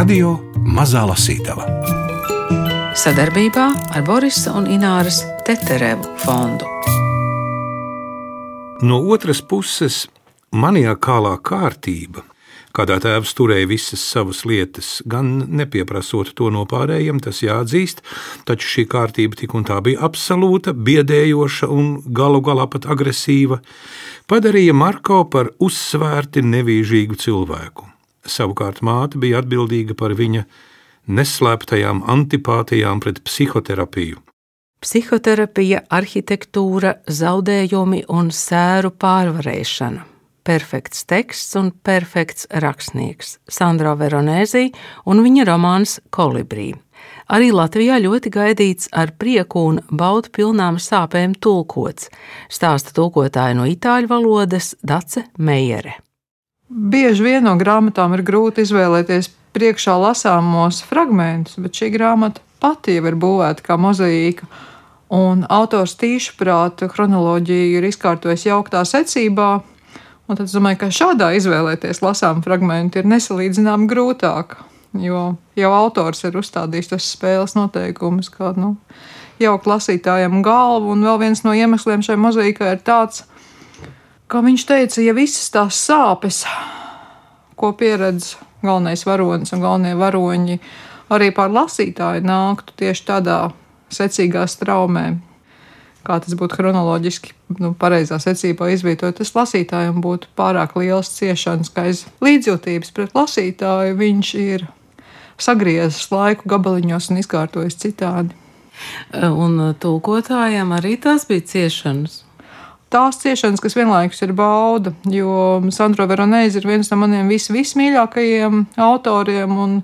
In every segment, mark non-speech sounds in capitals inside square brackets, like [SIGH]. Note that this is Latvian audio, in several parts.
Radio Mazā Lasītava sadarbībā ar Borisa un Ināras Teterevu fondu. No otras puses, maniakālā kārtība kādā tēvs turēja visas savas lietas, gan nepieprasot to no pārējiem, tas jāatzīst, taču šī kārtība tik un tā bija absolūta, biedējoša un galu galā pat agresīva, padarīja Marko par uzsvērti nevīžīgu cilvēku. Savukārt māte bija atbildīga par viņa neslēptajām antipātijām pret psihoterapiju. Psihoterapija, arhitektūra, zaudējumi un sēru pārvarēšana perfekts teksts un perfekts rakstnieks - Sandra Veronēzija un viņa romāns Kolibrī. Arī Latvijā ļoti gaidīts ar prieku un baudu pilnām sāpēm tulkots, stāsta tulkotāja no itāļu valodas Dace Meijere. Bieži vien no grāmatām ir grūti izvēlēties priekšā lasāmos fragmentus, bet šī grāmata pati jau ir būvēta kā mozaīka. Un autors tīši prāta chronoloģiju ir izkārtojis jauktā secībā, Un tad es domāju, ka šādā izvēlēties lasām fragment ir nesalīdzināmi grūtāk. Jo jau autors ir uzstādījis tos spēles noteikumus, kā nu, jaukt lasītājiem galvu. Un vēl viens no iemesliem šai mozaīkai ir tāds, ka viņš teica, ja visas tās sāpes, ko pieredz galvenais varonis un galvenie varoņi, arī pār lasītāju nāktu tieši tādā secīgā straumē, kā tas būtu chronoloģiski, nu, pareizā secībā izvietot, tas lasītājam būtu pārāk liels ciešanas, ka aiz līdzjūtības pret lasītāju viņš ir sagriezis laiku gabaliņos un izkārtojis citādi. Un tulkotājiem arī tās bija ciešanas. Tās ciešanas, kas vienlaikus ir bauda, jo Sandro Veronēzi ir viens no maniem vis, vismīļākajiem autoriem. Un,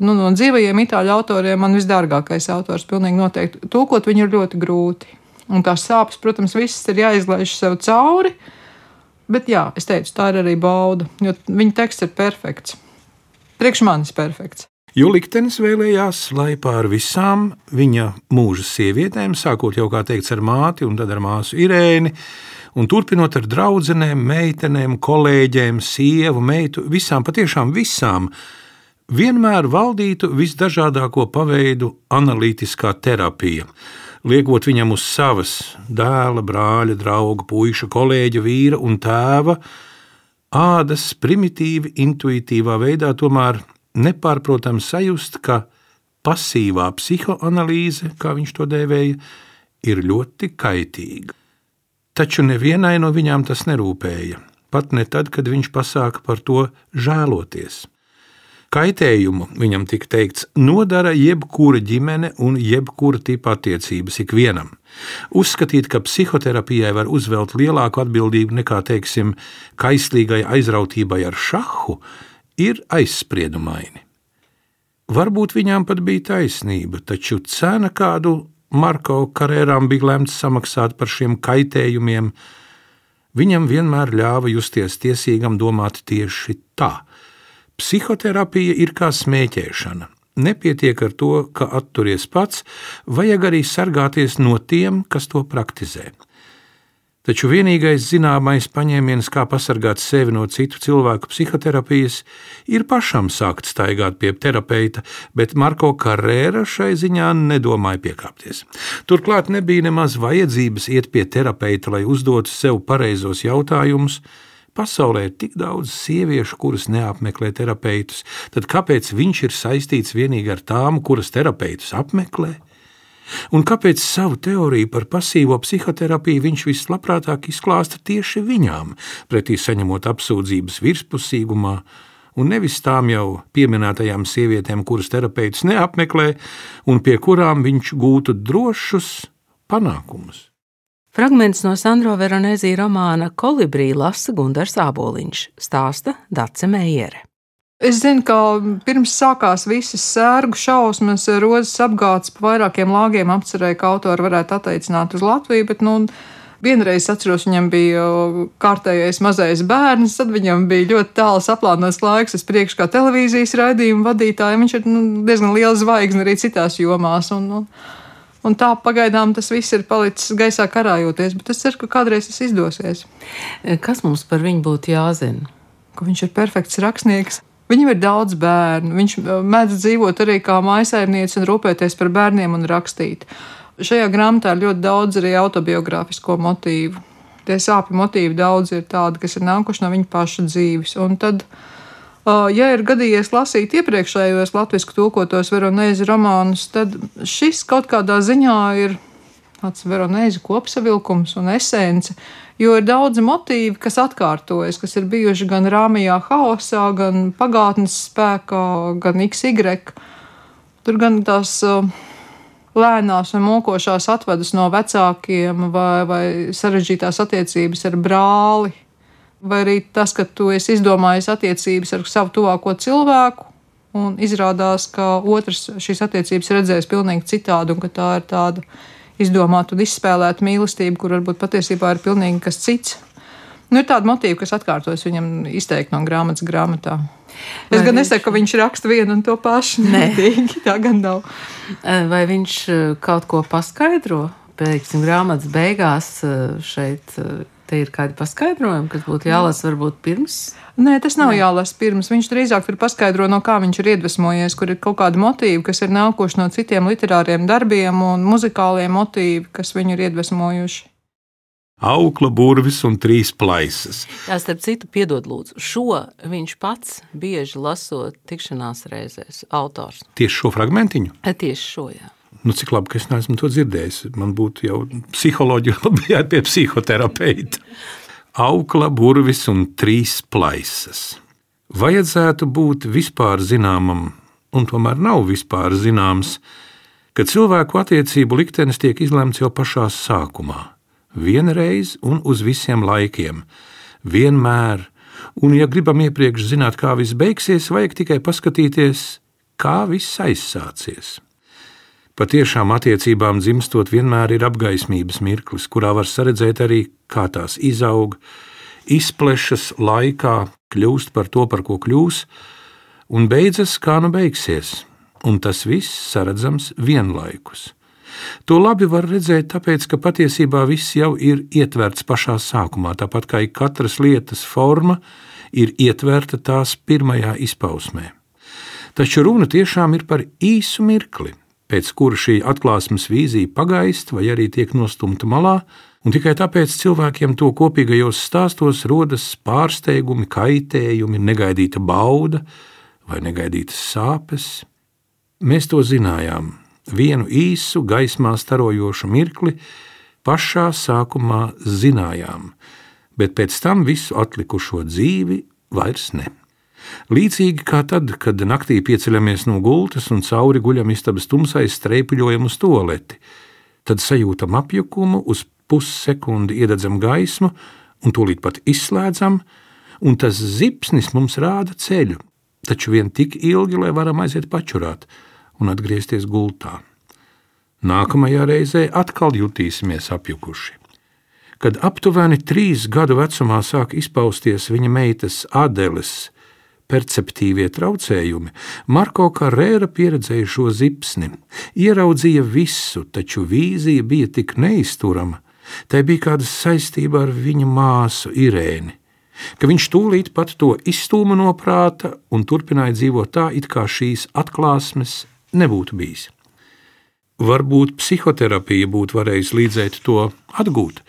nu, no dzīvajiem itāļu autoriem man visdārgākais autors. Pilnīgi noteikti. Tulkot viņu ir ļoti grūti. Un tās sāpes, protams, visas ir jāizlaiž sev cauri. Bet jā, es teicu, tā ir arī bauda, jo viņa teksts ir perfekts. Priekš manis perfekts. Jo liktenis vēlējās, lai pār visām viņa mūža sievietēm, sākot jau kā teikts ar māti un tad ar māsu Irēni, un turpinot ar draudzenēm, meitenēm, kolēģiem, sievu, meitu, visām, patiešām visām, vienmēr valdītu visdažādāko paveidu analītiskā terapija liekot viņam uz savas dēla, brāļa, drauga, puika, kolēģa, vīra un tēva ādas primitīvi, intuitīvā veidā, tomēr nepārprotami sajust, ka pasīvā psihoanalīze, kā viņš to dēvēja, ir ļoti kaitīga. Taču nevienai no viņām tas nerūpēja, pat ne tad, kad viņš pasāka par to žēloties. Kaitējumu, viņam tika teikts, nodara jebkura ģimene un jebkura tipa attiecības ikvienam. Uzskatīt, ka psihoterapijai var uzvelt lielāku atbildību nekā, teiksim, kaislīgai aizrautībai ar šahu, ir aizspriedumaini. Varbūt viņām pat bija taisnība, taču cena, kādu Marko karjerām bija lemts samaksāt par šiem kaitējumiem, viņam vienmēr ļāva justies tiesīgam domāt tieši tā Psihoterapija ir kā smēķēšana. Nepietiek ar to, ka atturies pats, vajag arī sargāties no tiem, kas to praktizē. Taču vienīgais zināmais paņēmiens, kā pasargāt sevi no citu cilvēku psihoterapijas, ir pašam sākt staigāt pie terapeita, bet Marko Karēra šai ziņā nedomāja piekāpties. Turklāt nebija nemaz vajadzības iet pie terapeita, lai uzdotu sev pareizos jautājumus, Pasaulē ir tik daudz sieviešu, kuras neapmeklē terapeitus, tad kāpēc viņš ir saistīts tikai ar tām, kuras terapeitus apmeklē? Un kāpēc savu teoriju par pasīvo psihoterapiju viņš vislabprātāk izklāsta tieši viņām, pretī saņemot apsūdzības virspusīgumā, un nevis tām jau pieminētajām sievietēm, kuras terapeitus neapmeklē, un pie kurām viņš gūtu drošus panākumus? Fragments no Sandro Veronēzija romāna Kolibrī lasa Gundars Āboliņš, stāsta Dace Meijere. Es zinu, ka pirms sākās visas sērgu šausmas, rozes apgādes pa vairākiem lāgiem apcerēja, ka autori varētu atteicināt uz Latviju, bet, nu, Vienreiz atceros, viņam bija kārtējais mazais bērns, tad viņam bija ļoti tāls aplānots laiks, es priekš kā televīzijas raidījuma vadītājiem. Viņš ir nu, diezgan liela zvaigzne arī citās jomās. Un, un, Un tā pagaidām tas viss ir palicis gaisā karājoties, bet es ceru, ka kādreiz tas izdosies. Kas mums par viņu būtu jāzina? Ka viņš ir perfekts rakstnieks, Viņam ir daudz bērnu. Viņš mēdz dzīvot arī kā maisaimniece un rūpēties par bērniem un rakstīt. Šajā grāmatā ir ļoti daudz arī autobiogrāfisko motīvu. Tie sāpju motīvi daudz ir tādi, kas ir nākuši no viņa paša dzīves. Un tad, ja ir gadījies lasīt iepriekšējos latviešu tulkotos veronēzi romānus, tad šis kaut kādā ziņā ir tāds veronēzi kopsavilkums un esence jo ir daudzi motīvi, kas atkārtojas, kas ir bijuši gan rāmijā haosā, gan pagātnes spēkā, gan XY. Tur gan tās lēnās un mokošās atvedas no vecākiem, vai, vai sarežģītās attiecības ar brāli, vai arī tas, ka tu esi izdomājis attiecības ar savu tuvāko cilvēku. Un izrādās, ka otrs šīs attiecības redzēs pavisam citādi, un ka tā ir tāda izdomāta un izspēlēta mīlestība, kur varbūt patiesībā ir pilnīgi kas cits. Nu, ir tāda motīva, kas atkārtojas viņam izteikti no grāmatas grāmatā. Es Vai gan viņš... nesaku, ka viņš raksta vienu un to pašu. Nē, tā gan nav. Vai viņš kaut ko paskaidro? Pēkšņi grāmatas beigās šeit Te ir kādi paskaidrojumi, kas būtu jālasa varbūt pirms? Nē, tas nav Nē. jālasa pirms. Viņš drīzāk tur paskaidro, no kā viņš ir iedvesmojies, kur ir kaut kādi motīvi, kas ir nākuši no citiem literāriem darbiem un muzikāliem motīvi, kas viņu ir iedvesmojuši. Aukla burvis un trīs plaisas. Jā, starp citu, piedod lūdzu, šo viņš pats bieži lasot tikšanās reizēs, autors. Tieši šo fragmentiņu? Tieši šo, jā. Nu, cik labi, ka es neesmu to dzirdējis. Man būtu jau psiholoģija, [LAUGHS] jāiet pie psihoterapeita. Aukla, burvis un trīs plaisas. Vajadzētu būt vispār zināmam, un tomēr nav vispār zināms, ka cilvēku attiecību liktenis tiek izlemts jau pašā sākumā. Vienreiz un uz visiem laikiem, vienmēr, un, ja gribam iepriekš zināt, kā viss beigsies, vajag tikai paskatīties, kā viss aizsācies. Patiešām attiecībām dzimstot vienmēr ir apgaismības mirklis, kurā var redzēt arī, kā tās izaug, izplešas laikā, kļūst par to, par ko kļūs, un beidzas kā nu beigsies, un tas viss saredzams vienlaikus. To labi var redzēt, tāpēc, ka patiesībā viss jau ir ietverts pašā sākumā, tāpat kā katras lietas forma ir ietverta tās pirmajā izpausmē. Taču runa tiešām ir par īsu mirkli, pēc kura šī atklāsmes vīzija pagaist vai arī tiek nostumta malā, un tikai tāpēc cilvēkiem to kopīgajos stāstos rodas pārsteigumi, kaitējumi, negaidīta bauda vai negaidītas sāpes. Mēs to zinājām, vienu īsu, gaismā starojošu mirkli pašā sākumā zinājām, bet pēc tam visu atlikušo dzīvi vairs ne. Līdzīgi kā tad, kad naktī pieceļamies no gultas un cauri guļam istabas tumsai, streipuļojam uz toleti, tad sajūtam apjukumu, uz pussekundi iededzam gaismu un tūlīt pat izslēdzam, un tas zipsnis mums rāda ceļu, taču vien tik ilgi, lai varam aiziet pačurāt un atgriezties gultā. Nākamajā reizē atkal jutīsimies apjukuši. Kad aptuveni trīs gadu vecumā sāk izpausties viņa meitas Adeles perceptīvie traucējumi, Marko Karēra pieredzēja šo zipsni, ieraudzīja visu, taču vīzija bija tik neizturama, tai bija kāda saistība ar viņa māsu Irēni, ka viņš tūlīt pat to izstūma no prāta un turpināja dzīvot tā, it kā šīs atklāsmes nebūtu bijis. Varbūt psihoterapija būtu varējusi līdzēt to atgūt,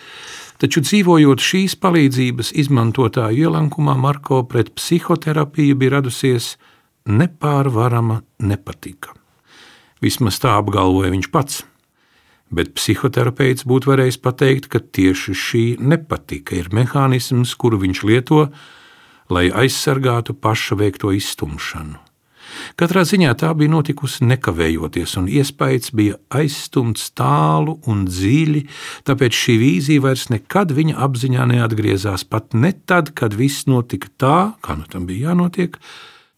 Taču dzīvojot šīs palīdzības izmantotāju ielankumā, Marko pret psihoterapiju bija radusies nepārvarama nepatika. Vismaz tā apgalvoja viņš pats. Bet psihoterapeits būtu varējis pateikt, ka tieši šī nepatika ir mehānisms, kuru viņš lieto, lai aizsargātu paša veikto iztumšanu. Katrā ziņā tā bija notikusi nekavējoties, un iespējas bija aizstumts tālu un dziļi, tāpēc šī vīzija vairs nekad viņa apziņā neatgriezās, pat ne tad, kad viss notika tā, kā nu tam bija jānotiek,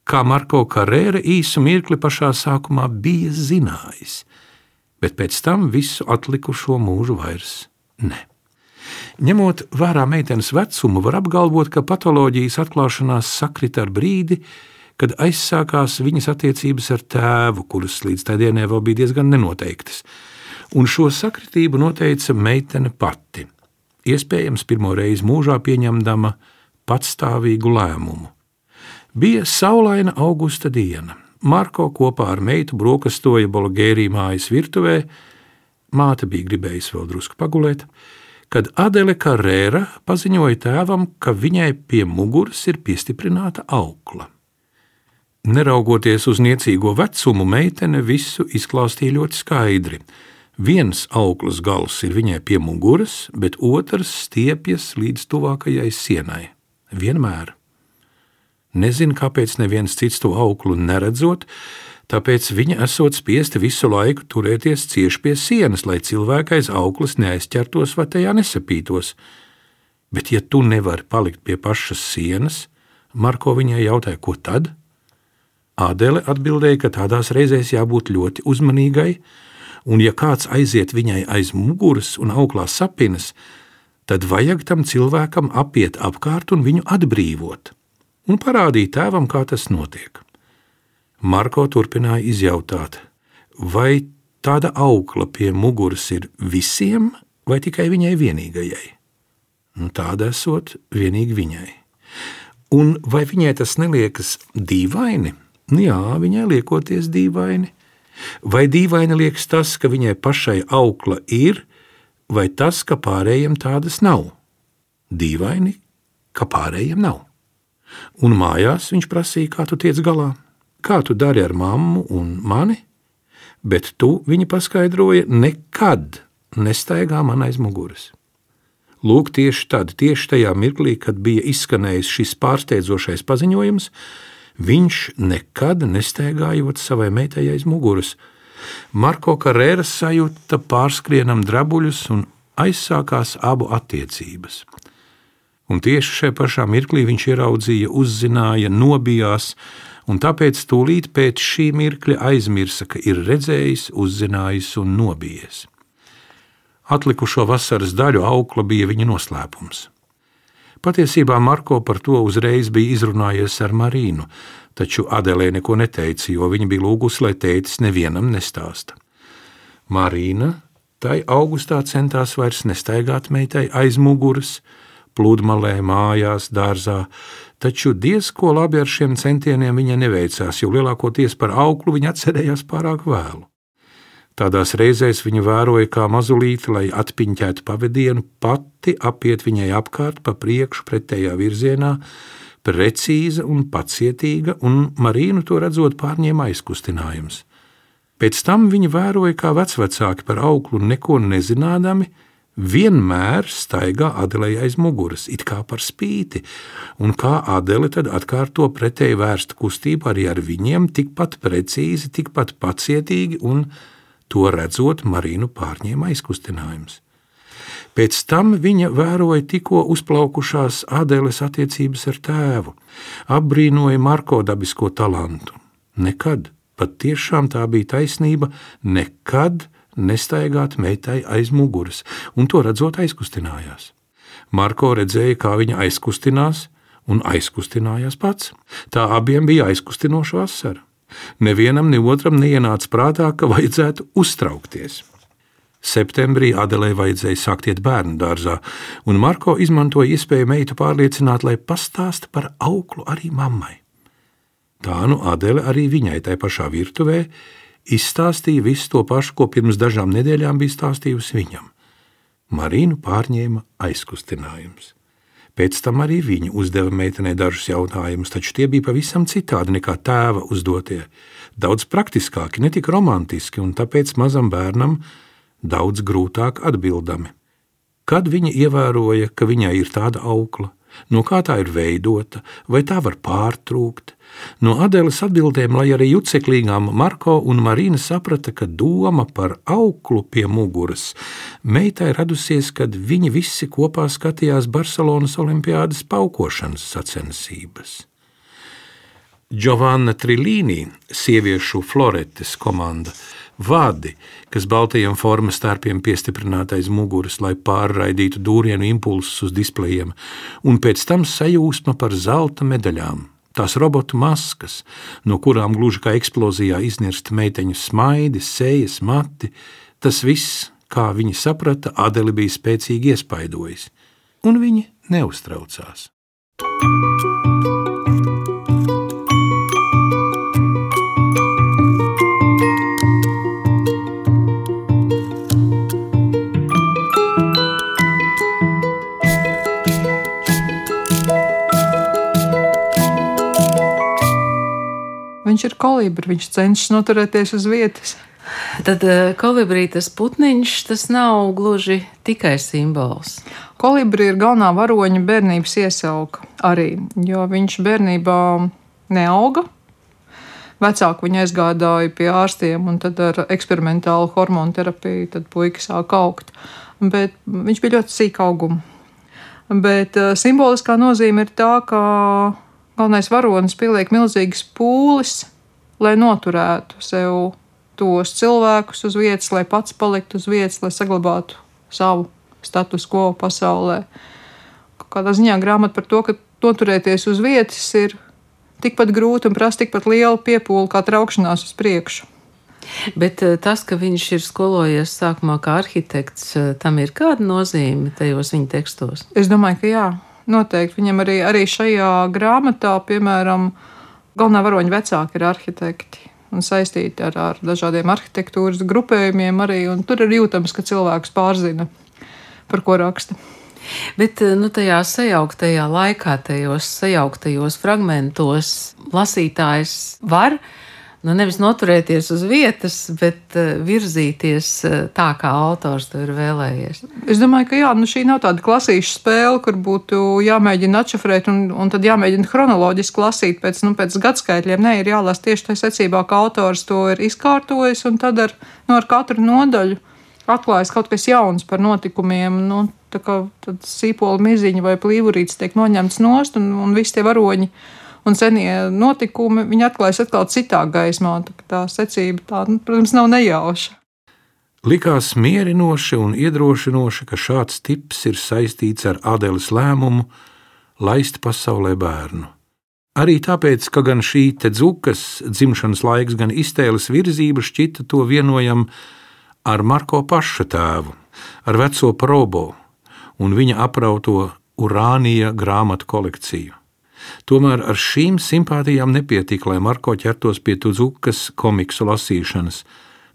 kā Marko Karēra īsu mirkli pašā sākumā bija zinājis, bet pēc tam visu atlikušo mūžu vairs ne. Ņemot vērā meitenes vecumu, var apgalvot, ka patoloģijas atklāšanās sakrita ar brīdi, kad aizsākās viņas attiecības ar tēvu, kuras līdz tai dienai vēl bija diezgan nenoteiktas. Un šo sakritību noteica meitene pati, iespējams, pirmo reizi mūžā pieņemdama patstāvīgu lēmumu. Bija saulaina augusta diena. Marko kopā ar meitu brokastoja Bolgērī mājas virtuvē. Māte bija gribējusi vēl drusku pagulēt, kad Adele Carrera paziņoja tēvam, ka viņai pie muguras ir piestiprināta aukla. Neraugoties uz niecīgo vecumu, meitene visu izklāstīja ļoti skaidri. Viens auklas gals ir viņai pie muguras, bet otrs stiepjas līdz tuvākajai sienai. Vienmēr. Nezinu, kāpēc neviens cits to auklu neredzot, tāpēc viņa esot spiesti visu laiku turēties cieši pie sienas, lai cilvēka aiz auklas neaizķertos vai tajā nesapītos. Bet, ja tu nevari palikt pie pašas sienas, Marko viņai jautāja, ko tad? Ādele atbildēja, ka tādās reizēs jābūt ļoti uzmanīgai, un ja kāds aiziet viņai aiz muguras un auklā sapinas, tad vajag tam cilvēkam apiet apkārt un viņu atbrīvot un parādīja tēvam, kā tas notiek. Marko turpināja izjautāt, vai tāda aukla pie muguras ir visiem vai tikai viņai vienīgajai? Nu, tāda esot vienīgi viņai. Un vai viņai tas neliekas dīvaini? Nu, jā, viņai liekoties dīvaini. Vai dīvaini liekas tas, ka viņai pašai aukla ir, vai tas, ka pārējiem tādas nav? Dīvaini, ka pārējiem nav. Un mājās viņš prasīja, kā tu tiec galā, kā tu dari ar mammu un mani, bet tu, viņa paskaidroja, nekad nestaigā man aiz muguras. Lūk, tieši tad, tieši tajā mirklī, kad bija izskanējis šis pārsteidzošais paziņojums, viņš nekad nestaigājot savai meitai aiz muguras. Marko Karēras sajūta pārskrienam drabuļus un aizsākās abu attiecības. Un tieši šajā pašā mirklī viņš ieraudzīja, uzzināja, nobijās, un tāpēc tūlīt pēc šī mirkļa aizmirsa, ka ir redzējis, uzzinājis un nobijies. Atlikušo vasaras daļu aukla bija viņa noslēpums. Patiesībā Marko par to uzreiz bija izrunājies ar Marīnu, taču Adelē neko neteica, jo viņa bija lūgusi, lai tētis nevienam nestāsta. Marīna tai augustā centās vairs nestaigāt meitai aiz muguras, pludmalē, mājās, dārzā, taču diez ko labi ar šiem centieniem viņa neveicās, jo lielākoties par auklu viņa atcerējās pārāk vēlu. Tādās reizēs viņa vēroja, kā mazulīte, lai atpiņķētu pavadienu, pati apiet viņai apkārt pa priekšu pretējā virzienā, precīza un pacietīga, un Marīnu to redzot pārņēma aizkustinājums. Pēc tam viņa vēroja, kā vecvecāki par auklu neko nezinādami, vienmēr staigā Adelei aiz muguras, it kā par spīti, un kā Adele tad atkārto pretēji vērstu kustību arī ar viņiem, tikpat precīzi, tikpat pacietīgi, un to redzot, Marīnu pārņēma aizkustinājums. Pēc tam viņa vēroja tikko uzplaukušās Adeles attiecības ar tēvu, apbrīnoja Marko dabisko talantu. Nekad, pat tiešām tā bija taisnība, nekad nestaigāt meitai aiz muguras, un to redzot aizkustinājās. Marko redzēja, kā viņa aizkustinās, un aizkustinājās pats. Tā abiem bija aizkustinoša vasara. Nevienam, ne otram neienāca prātā, ka vajadzētu uztraukties. Septembrī Adelē vajadzēja sākt iet bērnu dārzā, un Marko izmantoja iespēju meitu pārliecināt, lai pastāsta par auklu arī mammai. Tā nu Adele arī viņai tajā pašā virtuvē izstāstīja visu to pašu, ko pirms dažām nedēļām bija stāstījusi viņam. Marīnu pārņēma aizkustinājums. Pēc tam arī viņa uzdeva meitenei dažus jautājumus, taču tie bija pavisam citādi nekā tēva uzdotie. Daudz praktiskāki, ne tik romantiski, un tāpēc mazam bērnam daudz grūtāk atbildami. Kad viņa ievēroja, ka viņai ir tāda aukla, no kā tā ir veidota, vai tā var pārtrūkt, No Adēlas atbildēm, lai arī juceklīgām Marko un Marīna saprata, ka doma par auklu pie muguras. Meitai radusies, kad viņi visi kopā skatījās Barcelonas Olimpiādas paukošanas sacensības. Giovanna Trilīni, sieviešu floretes komanda, vadi, kas baltajiem formas stārpiem piestiprinātais muguras, lai pārraidītu dūrienu impulsus uz displejiem, un pēc tam sajūsma par zelta medaļām tās robotu maskas, no kurām gluži kā eksplozijā iznirst meiteņu smaidi, sejas, mati. Tas viss, kā viņi saprata, Adeli bija spēcīgi iespaidojis, un viņi neuztraucās. Viņš ir kolibri, viņš cenšas noturēties uz vietas. Tad kolibrī tas putniņš, tas nav gluži tikai simbols. Kolibri ir galvenā varoņa bērnības iesauka arī, jo viņš bērnībā neauga. Vecāki viņu aizgādāja pie ārstiem, un tad ar eksperimentālu hormonu terapiju puika sāka augt. Bet viņš bija ļoti sīka auguma. Bet uh, simboliskā nozīme ir tā, ka galvenais varonis pieliek milzīgas pūles, lai noturētu sev tos cilvēkus uz vietas, lai pats paliktu uz vietas, lai saglabātu savu status quo pasaulē. Kādā ziņā grāmata par to, ka noturēties uz vietas ir tikpat grūti un prasa tikpat lielu piepūli kā traukšanās uz priekšu. Bet eh, tas, ka viņš ir skolojies sākumā kā arhitekts, eh, tam ir kāda nozīme tajos viņa tekstos? Es domāju, ka jā, noteikti. Viņam arī, arī šajā grāmatā, piemēram, galvenā varoņa vecāki ir arhitekti. Un saistīti ar, ar dažādiem arhitektūras grupējumiem arī. Tur ir jūtams, ka cilvēks pārzina, par ko raksta. Bet eh, nu, tajā sajauktajā laikā, tajos sajauktajos fragmentos, lasītājs var nu, nevis noturēties uz vietas, bet uh, virzīties uh, tā, kā autors to ir vēlējies. Es domāju, ka jā, nu, šī nav tāda klasīša spēle, kur būtu jāmēģina atšifrēt un, un tad jāmēģina chronoloģiski lasīt pēc, nu, pēc gadskaitļiem. Nē, ir jālasa tieši tā secībā, kā autors to ir izkārtojis, un tad ar, nu, ar katru nodaļu atklājas kaut kas jauns par notikumiem. Nu, tā kā sīpola miziņa vai plīvurītes tiek noņemts nost, un, un visi tie varoņi un senie notikumi, viņi atklājas atkal citā gaismā. Tā, tā secība, tā, nu, protams, nav nejauša. Likās mierinoši un iedrošinoši, ka šāds tips ir saistīts ar Ādēlas lēmumu laist pasaulē bērnu. Arī tāpēc, ka gan šī te dzukas dzimšanas laiks, gan iztēles virzība šķita to vienojam ar Marko paša tēvu, ar veco probo un viņa aprauto urānija grāmatu kolekciju. Tomēr ar šīm simpātijām nepietika, lai Marko ķertos pie Tuzukas komiksu lasīšanas,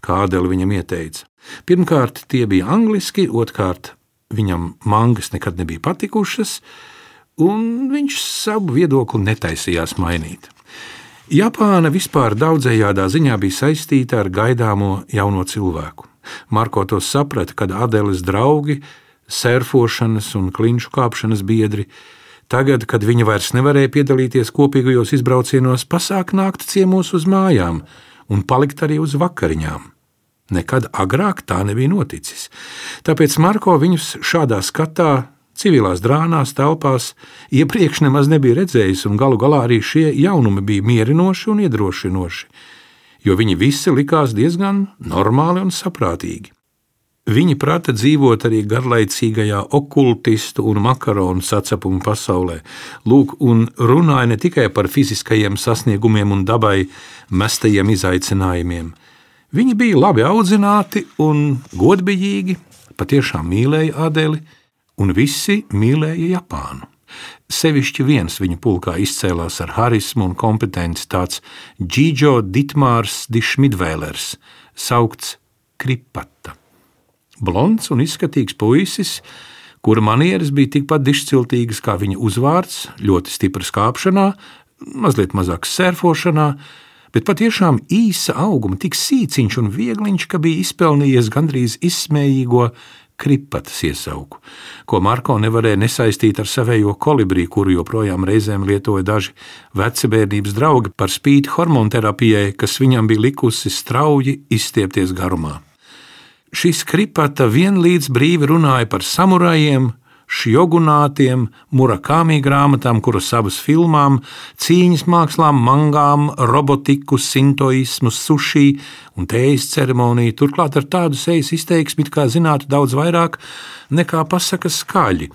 kā Ādeli viņam ieteica. Pirmkārt, tie bija angliski, otrkārt, viņam mangas nekad nebija patikušas, un viņš savu viedokli netaisījās mainīt. Japāna vispār daudzējādā ziņā bija saistīta ar gaidāmo jauno cilvēku. Marko to saprata, kad Adeles draugi, surfošanas un klinšu kāpšanas biedri, tagad, kad viņi vairs nevarēja piedalīties kopīgajos izbraucienos, pasāk nākt ciemos uz mājām un palikt arī uz vakariņām. Nekad agrāk tā nebija noticis. Tāpēc Marko viņus šādā skatā, civilās drānās, telpās iepriekš nemaz nebija redzējis, un galu galā arī šie jaunumi bija mierinoši un iedrošinoši jo viņi visi likās diezgan normāli un saprātīgi. Viņi prata dzīvot arī garlaicīgajā okultistu un makaronu sacepumu pasaulē, lūk, un runāja ne tikai par fiziskajiem sasniegumiem un dabai mestajiem izaicinājumiem. Viņi bija labi audzināti un godbijīgi, patiešām mīlēja Adeli, un visi mīlēja Japānu. Sevišķi viens viņa pulkā izcēlās ar harismu un kompetenci tāds Džidžo Ditmārs Dišmidvēlers, saukts Kripata. Blonds un izskatīgs puisis, kura manieres bija tikpat dišciltīgas kā viņa uzvārds, ļoti stipras kāpšanā, mazliet mazāks sērfošanā, bet patiešām īsa auguma, tik sīciņš un viegliņš, ka bija izpelnījies gandrīz izsmējīgo kripatas iesauku, ko Marko nevarēja nesaistīt ar savējo kolibrī, kuru joprojām reizēm lietoja daži veci bērnības draugi par spīti hormonterapijai, kas viņam bija likusi strauji izstiepties garumā. Šis kripata vienlīdz brīvi runāja par samurajiem, šjogunātiem, murakāmī grāmatām, kuras abas filmām, cīņas mākslām, mangām, robotiku, sintoismu, sushi un tējas ceremoniju, turklāt ar tādu sejas izteiksmi, kā zinātu daudz vairāk nekā pasakas skaļi.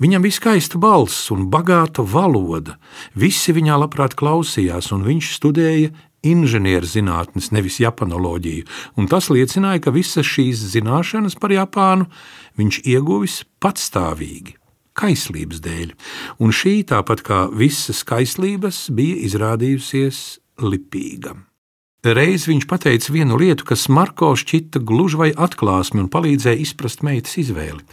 Viņam bija skaista balss un bagāta valoda. Visi viņā labprāt klausījās, un viņš studēja inženierzinātnes, nevis japanoloģiju, un tas liecināja, ka visas šīs zināšanas par Japānu viņš ieguvis patstāvīgi, kaislības dēļ, un šī, tāpat kā visas kaislības, bija izrādījusies lipīga. Reiz viņš teica vienu lietu, kas Marko šķita gluži vai atklāsmi un palīdzēja izprast meitas izvēli.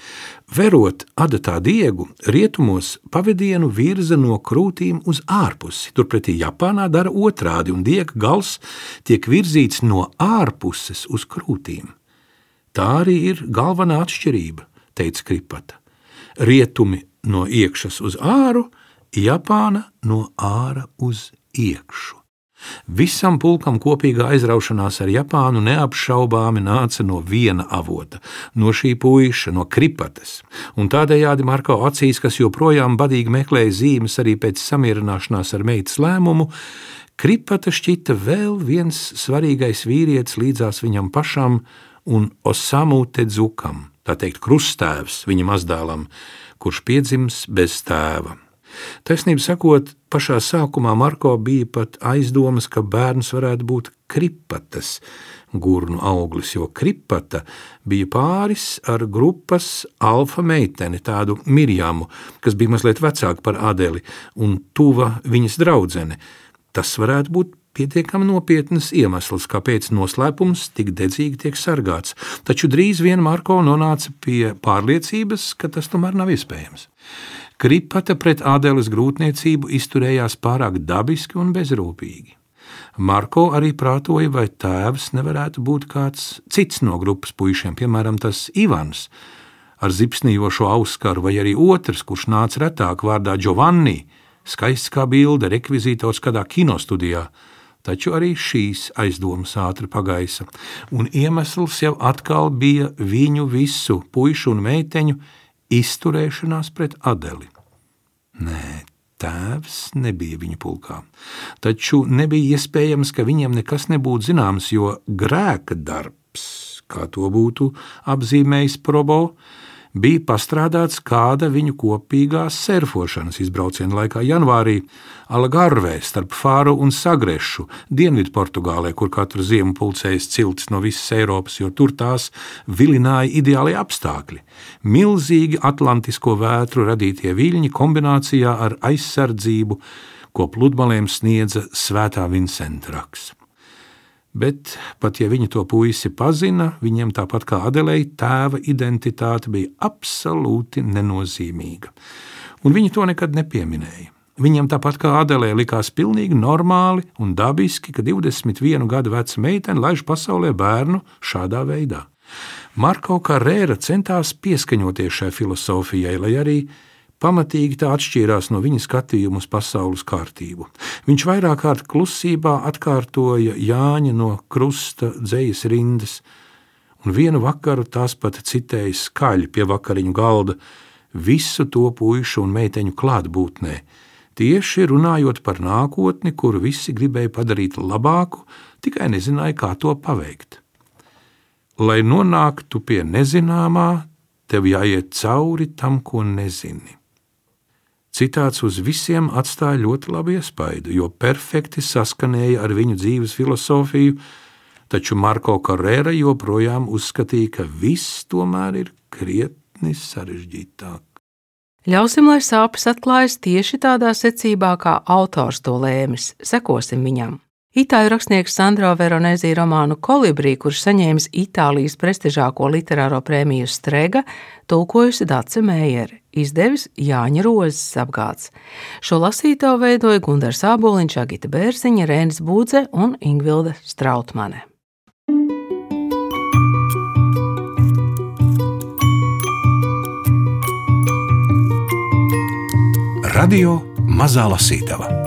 Verot adatā diegu, rietumos pavadienu virza no krūtīm uz ārpusi. Turpretī Japānā dara otrādi, un diega gals tiek virzīts no ārpuses uz krūtīm. Tā arī ir galvenā atšķirība, teica Kripata. Rietumi no iekšas uz āru, Japāna no āra uz iekšu. Visam pulkam kopīgā aizraušanās ar Japānu neapšaubāmi nāca no viena avota, no šī puiša, no kripates, un tādējādi Marko acīs, kas joprojām badīgi meklēja zīmes arī pēc samierināšanās ar meitas lēmumu, kripata šķita vēl viens svarīgais vīrietis līdzās viņam pašam un Osamu Tedzukam, tā teikt, krustēvs viņa mazdēlam, kurš piedzims bez tēva. Taisnība sakot, pašā sākumā Marko bija pat aizdomas, ka bērns varētu būt kripatas gurnu auglis, jo kripata bija pāris ar grupas alfa meiteni, tādu Mirjamu, kas bija mazliet vecāka par Adeli un tuva viņas draudzene. Tas varētu būt pietiekami nopietns iemesls, kāpēc noslēpums tik dedzīgi tiek sargāts, taču drīz vien Marko nonāca pie pārliecības, ka tas tomēr nav iespējams. Kripata pret Ādēlas grūtniecību izturējās pārāk dabiski un bezrūpīgi. Marko arī prātoja, vai tēvs nevarētu būt kāds cits no grupas puišiem, piemēram, tas Ivans ar zipsnījošo auskaru, vai arī otrs, kurš nāca retāk vārdā Giovanni, skaists kā bilde, rekvizītors kādā kinostudijā. Taču arī šīs aizdomas ātri pagaisa, un iemesls jau atkal bija viņu visu puišu un meiteņu izturēšanās pret Adeli. Nē, tēvs nebija viņa pulkā. Taču nebija iespējams, ka viņiem nekas nebūtu zināms, jo grēka darbs, kā to būtu apzīmējis Probo, bija pastrādāts kāda viņu kopīgās surfošanas izbrauciena laikā janvārī Algarvē starp Fāru un Sagrešu, Dienvidu Portugālē, kur katru ziemu pulcējas ciltis no visas Eiropas, jo tur tās vilināja ideāli apstākļi. Milzīgi atlantisko vētru radītie viļņi kombinācijā ar aizsardzību, ko pludmalēm sniedza Svētā Vincenta raks bet pat ja viņi to puisi pazina, viņiem tāpat kā Adelei, tēva identitāte bija absolūti nenozīmīga. Un viņi to nekad nepieminēja. Viņam tāpat kā Adelē likās pilnīgi normāli un dabiski, ka 21 gadu veca meitene laiž pasaulē bērnu šādā veidā. Marko Karēra centās pieskaņoties šai filozofijai, lai arī pamatīgi tā atšķīrās no viņa skatījuma uz pasaules kārtību. Viņš vairāk kārt klusībā atkārtoja Jāņa no krusta dzejas rindas, un vienu vakaru tās pat citēja skaļi pie vakariņu galda visu to puišu un meiteņu klātbūtnē, tieši runājot par nākotni, kuru visi gribēja padarīt labāku, tikai nezināja, kā to paveikt. Lai nonāktu pie nezināmā, tev jāiet cauri tam, ko nezini. Citāts uz visiem atstāja ļoti labu iespaidu, jo perfekti saskanēja ar viņu dzīves filozofiju, taču Marko Karēra joprojām uzskatīja, ka viss tomēr ir krietni sarežģītāk. Ļausim, lai sāpes atklājas tieši tādā secībā, kā autors to lēmis. Sekosim viņam. Itāļu rakstnieks Sandro Veronēzī romānu Kolibrī, kurš saņēmis Itālijas prestižāko literāro prēmiju Strega, tulkojusi Dace Meijere, izdevis Jāņa Rozes apgāds. Šo lasītāju veidoja Gundars Āboliņš, Agita Bērziņa, Rēnis Būdze un Ingvilde Strautmane. Radio Mazā Lasītava